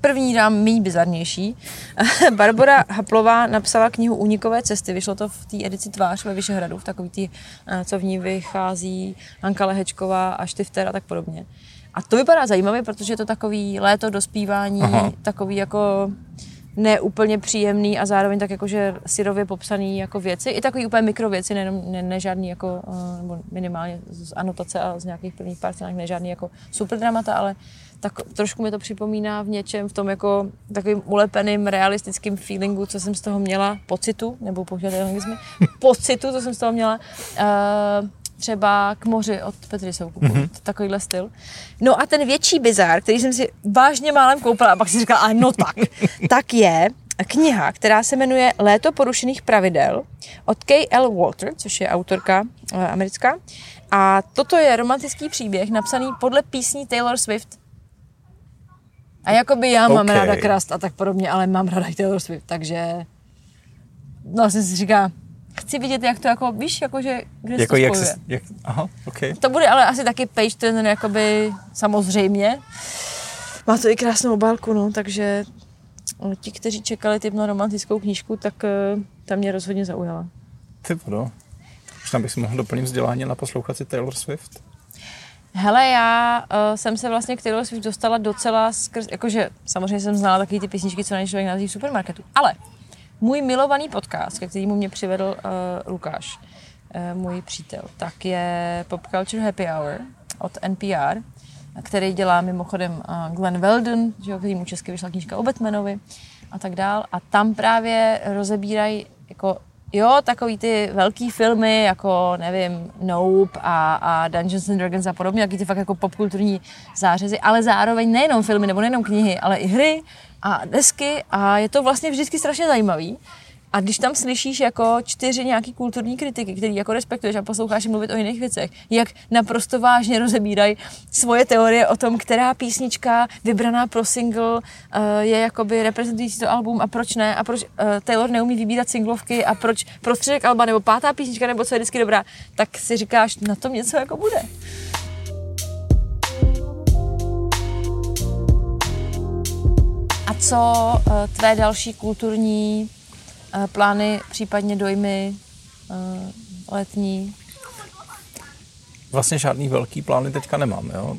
První dám méně bizarnější. Barbara Haplová napsala knihu Unikové cesty. Vyšlo to v té edici Tvář ve Vyšehradu, v takový tý, eh, co v ní vychází Anka Lehečková a Štifter a tak podobně. A to vypadá zajímavě, protože je to takový léto dospívání, Aha. takový jako neúplně příjemný a zároveň tak jakože syrově popsaný jako věci. I takový úplně mikrověci, nejenom, ne, ne žádný jako, eh, nebo minimálně z anotace a z nějakých prvních pár stránek, ne žádný jako super dramata, ale tak trošku mi to připomíná v něčem, v tom jako takovým ulepeným realistickým feelingu, co jsem z toho měla, pocitu, nebo používat anglicky, pocitu, co jsem z toho měla, uh, třeba k moři od Petry Soukupu, mm-hmm. takovýhle styl. No a ten větší bizár, který jsem si vážně málem koupila a pak si říkala, a no tak, tak je kniha, která se jmenuje Léto porušených pravidel od K.L. Walter, což je autorka eh, americká. A toto je romantický příběh napsaný podle písní Taylor Swift. A jakoby já mám Ok. ráda krast a tak podobně, ale mám ráda i Taylor Swift, takže no jsem si říká, chci vidět, jak to jako, víš, jakože, kde se Jako to jak spojuje. se, jak, aha, OK. To bude ale asi taky page turner, jakoby samozřejmě. Má to i krásnou obálku, no, takže eh, ti, kteří čekali typ na romantickou knížku, tak eh, ta mě rozhodně zaujala. Ty vodo. Možná bych si mohl doplnit vzdělání na poslouchat si Taylor Swift. Hele, já uh, jsem se vlastně k Taylor Swift dostala docela skrz, jakože samozřejmě jsem znala taky ty písničky, co na člověk nazví v supermarketu, ale můj milovaný podcast, ke kterému mě přivedl uh, Lukáš, uh, můj přítel, tak je Pop Culture Happy Hour od NPR, který dělá mimochodem uh, Glenn Weldon, že který mu česky vyšla knížka o Batmanovi a tak dál. A tam právě rozebírají jako Jo, takový ty velký filmy, jako nevím, Nope a, a Dungeons and Dragons a podobně, jaký ty fakt jako popkulturní zářezy, ale zároveň nejenom filmy nebo nejenom knihy, ale i hry a desky a je to vlastně vždycky strašně zajímavý. A když tam slyšíš jako čtyři nějaký kulturní kritiky, který jako respektuješ a posloucháš mluvit o jiných věcech, jak naprosto vážně rozebírají svoje teorie o tom, která písnička vybraná pro single eh, je jakoby reprezentující to album a proč ne a proč eh, Taylor neumí vybírat singlovky a proč prostředek alba nebo pátá písnička nebo co je vždycky dobrá, tak si říkáš, na tom něco jako bude. A co eh, tvé další kulturní plány, případně dojmy eh, letní? Vlastně žádný velký plány teďka nemám. Jo? Uh,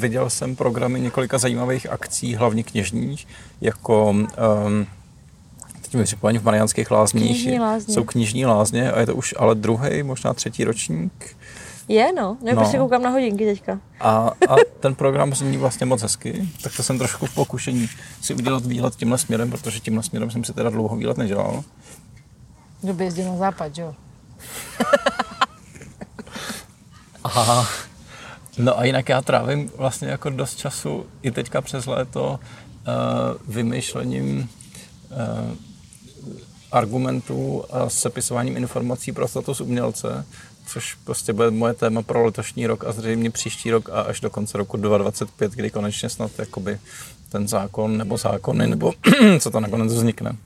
viděl jsem programy několika zajímavých akcí, hlavně knižních, jako um, teď mi připomeň v Mariánských lázních Knižní lázně. jsou knižní lázně a je to už ale druhý, možná třetí ročník. Je, no. Ne, No. prostě koukám na hodinky teďka. A, a ten program zní vlastně moc hezky, tak to jsem trošku v pokušení si udělat výlet tímhle směrem, protože tímhle směrem jsem si teda dlouho výlet nedělal. Kdo by jezdil na západ, jo? Aha. No a jinak já trávím vlastně jako dost času i teďka přes léto uh, vymýšlením uh, argumentů a sepisováním informací pro status umělce, což prostě bude moje téma pro letošní rok a zřejmě příští rok a až do konce roku 2025, kdy konečně snad jakoby ten zákon nebo zákony, nebo co to nakonec vznikne,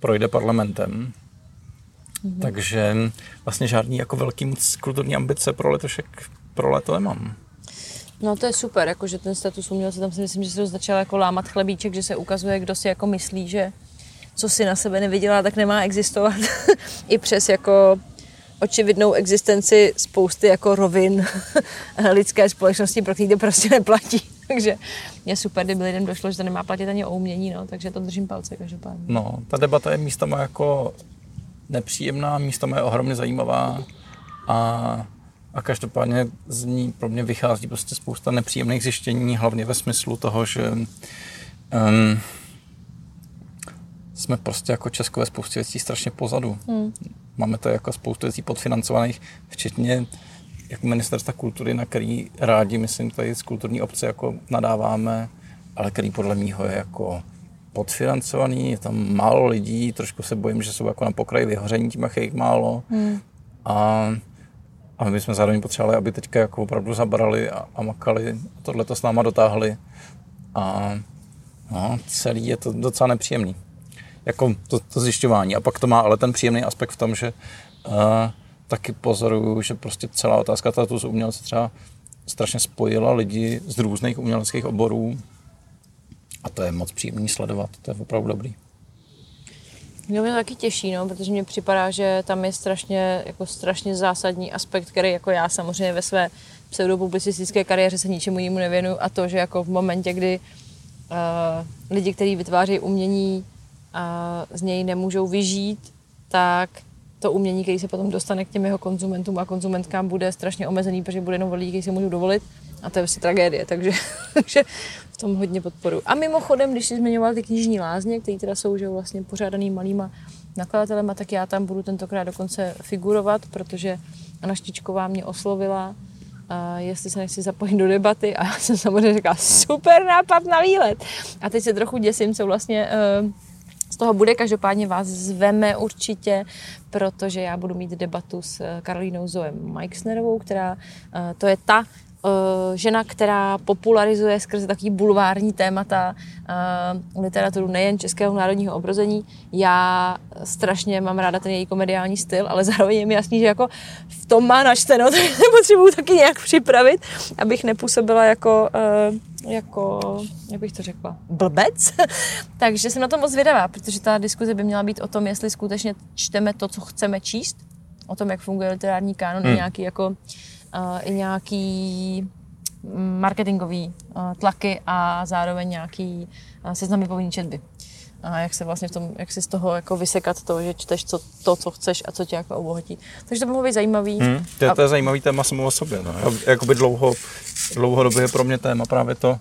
projde parlamentem. Mm-hmm. Takže vlastně žádný jako velký moc kulturní ambice pro letošek, pro léto nemám. No to je super, jakože ten status umělce, tam si myslím, že se to začal jako lámat chlebíček, že se ukazuje, kdo si jako myslí, že co si na sebe nevydělá, tak nemá existovat. I přes jako očividnou existenci spousty jako rovin lidské společnosti, pro který to prostě neplatí. Takže je super, kdyby lidem došlo, že to nemá platit ani o umění, no, takže to držím palce každopádně. No, ta debata je místama jako nepříjemná, místama je ohromně zajímavá a, a každopádně z ní pro mě vychází prostě spousta nepříjemných zjištění, hlavně ve smyslu toho, že um, jsme prostě jako Česko ve spoustě věcí strašně pozadu. Hmm. Máme to jako spoustu věcí podfinancovaných, včetně jako ministerstva kultury, na který rádi, myslím, tady z kulturní obce jako nadáváme, ale který podle mýho je jako podfinancovaný, je tam málo lidí, trošku se bojím, že jsou jako na pokraji vyhoření tím, jak je jich málo. Hmm. A, a my bychom zároveň potřebovali, aby teďka jako opravdu zabrali a, a makali a tohle to s náma dotáhli. A no, celý je to docela nepříjemný. Jako to, to zjišťování. A pak to má ale ten příjemný aspekt v tom, že uh, taky pozoruju, že prostě celá otázka statusu umělce třeba strašně spojila lidi z různých uměleckých oborů a to je moc příjemný sledovat, to je opravdu dobrý. No, mě to taky těší, no, protože mně připadá, že tam je strašně, jako strašně zásadní aspekt, který jako já samozřejmě ve své pseudopublicistické kariéře se ničemu jinému nevěnu a to, že jako v momentě, kdy uh, lidi, kteří vytváří umění, uh, z něj nemůžou vyžít, tak to umění, který se potom dostane k těm jeho konzumentům a konzumentkám, bude strašně omezený, protože bude jenom lidí, kteří si můžou dovolit. A to je vlastně tragédie, takže, takže v tom hodně podporu. A mimochodem, když jsi zmiňoval ty knižní lázně, které teda jsou že vlastně pořádaný malýma nakladatelema, tak já tam budu tentokrát dokonce figurovat, protože Anna Štičková mě oslovila, a jestli se nechci zapojit do debaty a já jsem samozřejmě říkala, super nápad na výlet. A teď se trochu děsím, co vlastně uh, z toho bude. Každopádně vás zveme určitě, protože já budu mít debatu s Karolínou Zoem Meixnerovou, která eh, to je ta žena, která popularizuje skrze takový bulvární témata uh, literaturu nejen českého národního obrození. Já strašně mám ráda ten její komediální styl, ale zároveň je mi jasný, že jako v tom má načteno, tak potřebuju taky nějak připravit, abych nepůsobila jako, uh, jako jak bych to řekla, blbec. Takže jsem na to moc zvědavá, protože ta diskuze by měla být o tom, jestli skutečně čteme to, co chceme číst, o tom, jak funguje literární kánon, hmm. nějaký jako uh, i nějaký marketingový tlaky a zároveň nějaký seznamy povinný četby. A jak se vlastně v tom, jak si z toho jako vysekat to, že čteš co, to, co chceš a co tě jako obohatí. Takže to by mohlo být zajímavý. Hmm, to, je, to je zajímavý téma samo o sobě. No. Jakoby dlouho, dlouhodobě je pro mě téma právě to,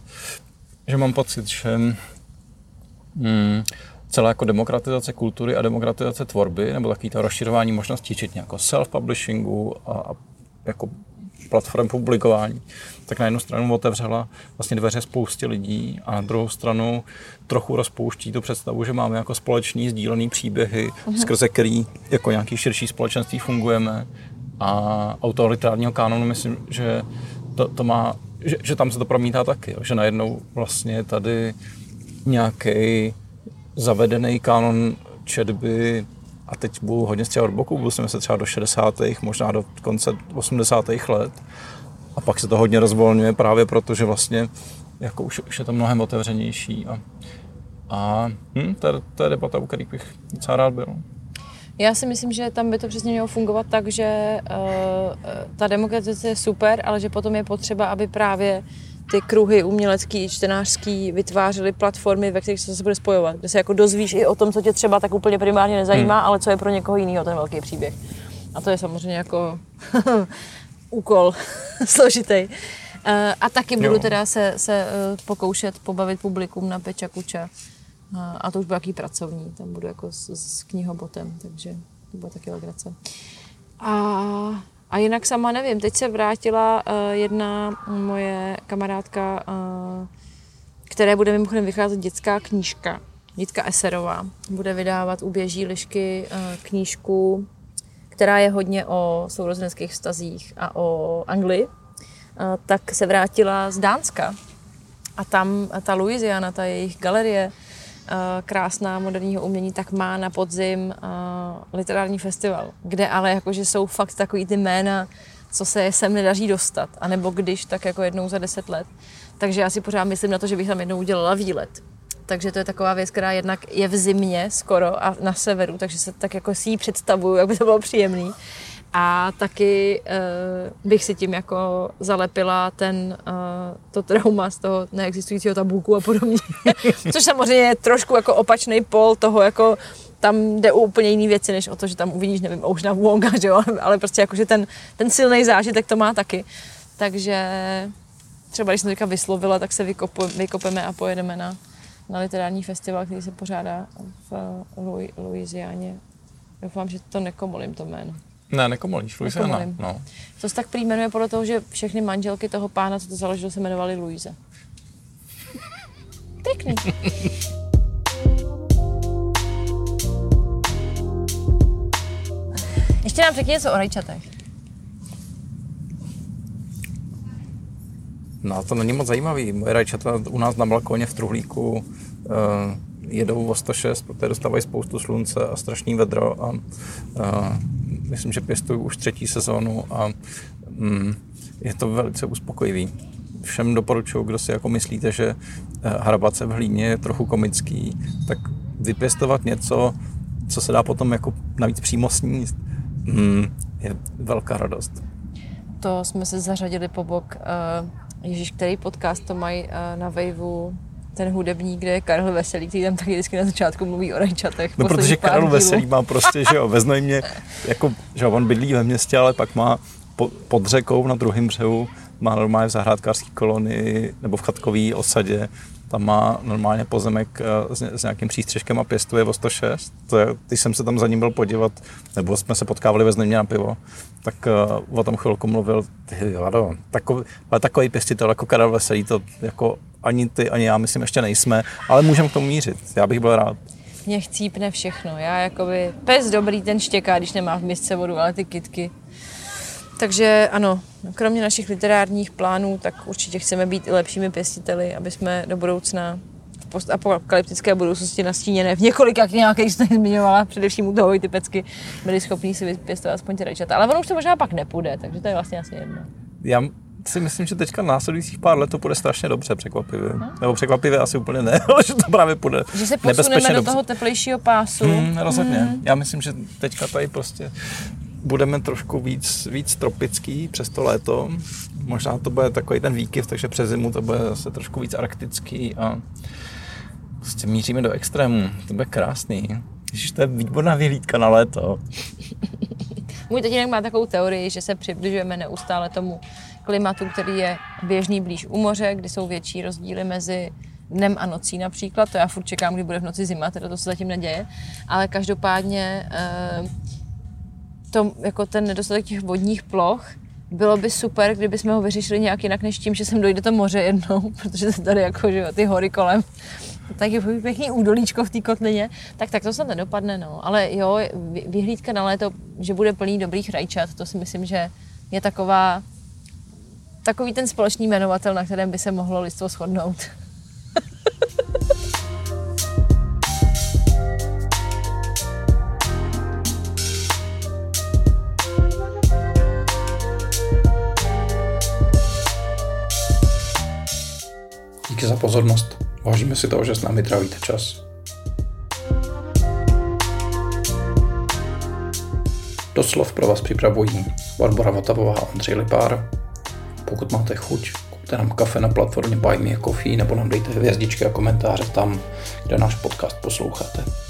že mám pocit, že hmm, celá jako demokratizace kultury a demokratizace tvorby, nebo takový to rozširování možností, včetně jako self-publishingu a, a jako platform publikování, tak na jednu stranu otevřela vlastně dveře spoustě lidí a na druhou stranu trochu rozpouští tu představu, že máme jako společný sdílený příběhy, uh-huh. skrze který jako nějaký širší společenství fungujeme a autoritárního kanonu myslím, že to, to má, že, že tam se to promítá taky, jo, že najednou vlastně tady nějaký zavedený kanon četby a teď budu hodně stříhat od boku, budu se třeba do 60. možná do konce 80. let. A pak se to hodně rozvolňuje právě proto, že vlastně jako už, už je to mnohem otevřenější. A, a hm, to, je, to je debata, u kterých bych docela rád byl. Já si myslím, že tam by to přesně mělo fungovat tak, že uh, ta demokratizace je super, ale že potom je potřeba, aby právě ty kruhy umělecký, čtenářský vytvářely platformy, ve kterých se bude spojovat, kde se jako dozvíš i o tom, co tě třeba tak úplně primárně nezajímá, hmm. ale co je pro někoho jiného ten velký příběh. A to je samozřejmě jako úkol složitý. Uh, a taky budu jo. teda se, se uh, pokoušet pobavit publikum na Peča Kuča. Uh, a to už bude jaký pracovní, tam budu jako s, s knihobotem, takže to bude taky legrace. A a jinak sama nevím, teď se vrátila uh, jedna moje kamarádka, uh, které bude mimochodem vycházet dětská knížka, Jitka Eserová. Bude vydávat u Běží lišky uh, knížku, která je hodně o sourozenských vztazích a o Anglii. Uh, tak se vrátila z Dánska. A tam ta Louisiana, ta jejich galerie, krásná moderního umění, tak má na podzim uh, literární festival, kde ale jakože jsou fakt takový ty jména, co se sem nedaří dostat, anebo když, tak jako jednou za deset let. Takže já si pořád myslím na to, že bych tam jednou udělala výlet. Takže to je taková věc, která jednak je v zimě skoro a na severu, takže se tak jako si ji představuju, jak by to bylo příjemný. A taky uh, bych si tím jako zalepila ten, uh, to trauma z toho neexistujícího tabulku a podobně. Což samozřejmě je trošku jako opačný pol toho, jako tam jde o úplně jiné věci, než o to, že tam uvidíš, nevím, na Wonga, že jo? ale prostě jako, že ten, ten silný zážitek to má taky. Takže třeba když jsem teďka vyslovila, tak se vykopu, vykopeme a pojedeme na, na literární festival, který se pořádá v Louisianě. Doufám, že to nekomolím to jméno. Ne, nekomolíš, Louisiana. No. To se tak prý jmenuje podle toho, že všechny manželky toho pána, co to založil, se jmenovaly Louise. Pěkný. Ještě nám řekni něco o rajčatech. No, to není moc zajímavý. Moje rajčata u nás na balkóně v Truhlíku uh, jedou o 106, protože dostávají spoustu slunce a strašný vedro a uh, myslím, že pěstuju už třetí sezónu a mm, je to velice uspokojivý. Všem doporučuji, kdo si jako myslíte, že eh, hrabace v hlíně je trochu komický, tak vypěstovat něco, co se dá potom jako navíc přímo sníst, mm, je velká radost. to jsme se zařadili po bok. Uh, Ježíš, který podcast to mají uh, na Waveu? Ten hudebník, kde je Karel Veselý, který tam taky vždycky na začátku mluví o rajčatech. No, protože Karel Veselý má prostě, že jo, ve Znojmě, jako, že jo, on bydlí ve městě, ale pak má po, pod řekou na druhém břehu, má normálně v zahrádkářské kolonii nebo v chatkový osadě, tam má normálně pozemek eh, s, nějakým přístřežkem a pěstuje o 106. To je, když jsem se tam za ním byl podívat, nebo jsme se potkávali ve Znojmě na pivo, tak uh, o tom chvilku mluvil, ty Lado, takový, ale takový pěstitel jako Karel Veselý, to jako ani ty, ani já myslím ještě nejsme, ale můžeme k tomu mířit. Já bych byl rád. Mě chcípne všechno. Já jakoby, pes dobrý, ten štěká, když nemá v misce vodu, ale ty kitky. Takže ano, kromě našich literárních plánů, tak určitě chceme být i lepšími pěstiteli, aby jsme do budoucna v postapokalyptické budoucnosti nastíněné v několika knihách, jste zmiňovala, především u toho ty pecky, byli schopni si vypěstovat aspoň ty rajčata. Ale ono už to možná pak nepůjde, takže to je vlastně asi jedno. Já si myslím, že teďka následujících pár let to bude strašně dobře překvapivě. Hmm. Nebo překvapivě asi úplně ne, ale že to právě bude Že se posuneme do dobře. toho teplejšího pásu. Hmm, rozhodně. Hmm. Já myslím, že teďka tady prostě budeme trošku víc, víc tropický přes to léto. Možná to bude takový ten výkyv, takže přes zimu to bude zase trošku víc arktický a prostě míříme do extrému. To bude krásný. Ježiš, to je výborná vyhlídka na léto. Můj tatínek má takovou teorii, že se přibližujeme neustále tomu klimatu, který je běžný blíž u moře, kdy jsou větší rozdíly mezi dnem a nocí například. To já furt čekám, kdy bude v noci zima, teda to se zatím neděje. Ale každopádně eh, to, jako ten nedostatek těch vodních ploch, bylo by super, kdyby jsme ho vyřešili nějak jinak, než tím, že sem dojde to moře jednou, protože se tady jako, že jo, ty hory kolem, tak je pěkný údolíčko v té kotlině, tak tak to se nedopadne, no. Ale jo, vyhlídka na léto, že bude plný dobrých rajčat, to si myslím, že je taková, takový ten společný jmenovatel, na kterém by se mohlo lidstvo shodnout. Díky za pozornost. Vážíme si toho, že s námi trávíte čas. Doslov pro vás připravují Barbara Votavová a Ondřej Lipár. Pokud máte chuť, kupte nám kafe na platformě Buy Me a Coffee nebo nám dejte hvězdičky a komentáře tam, kde náš podcast posloucháte.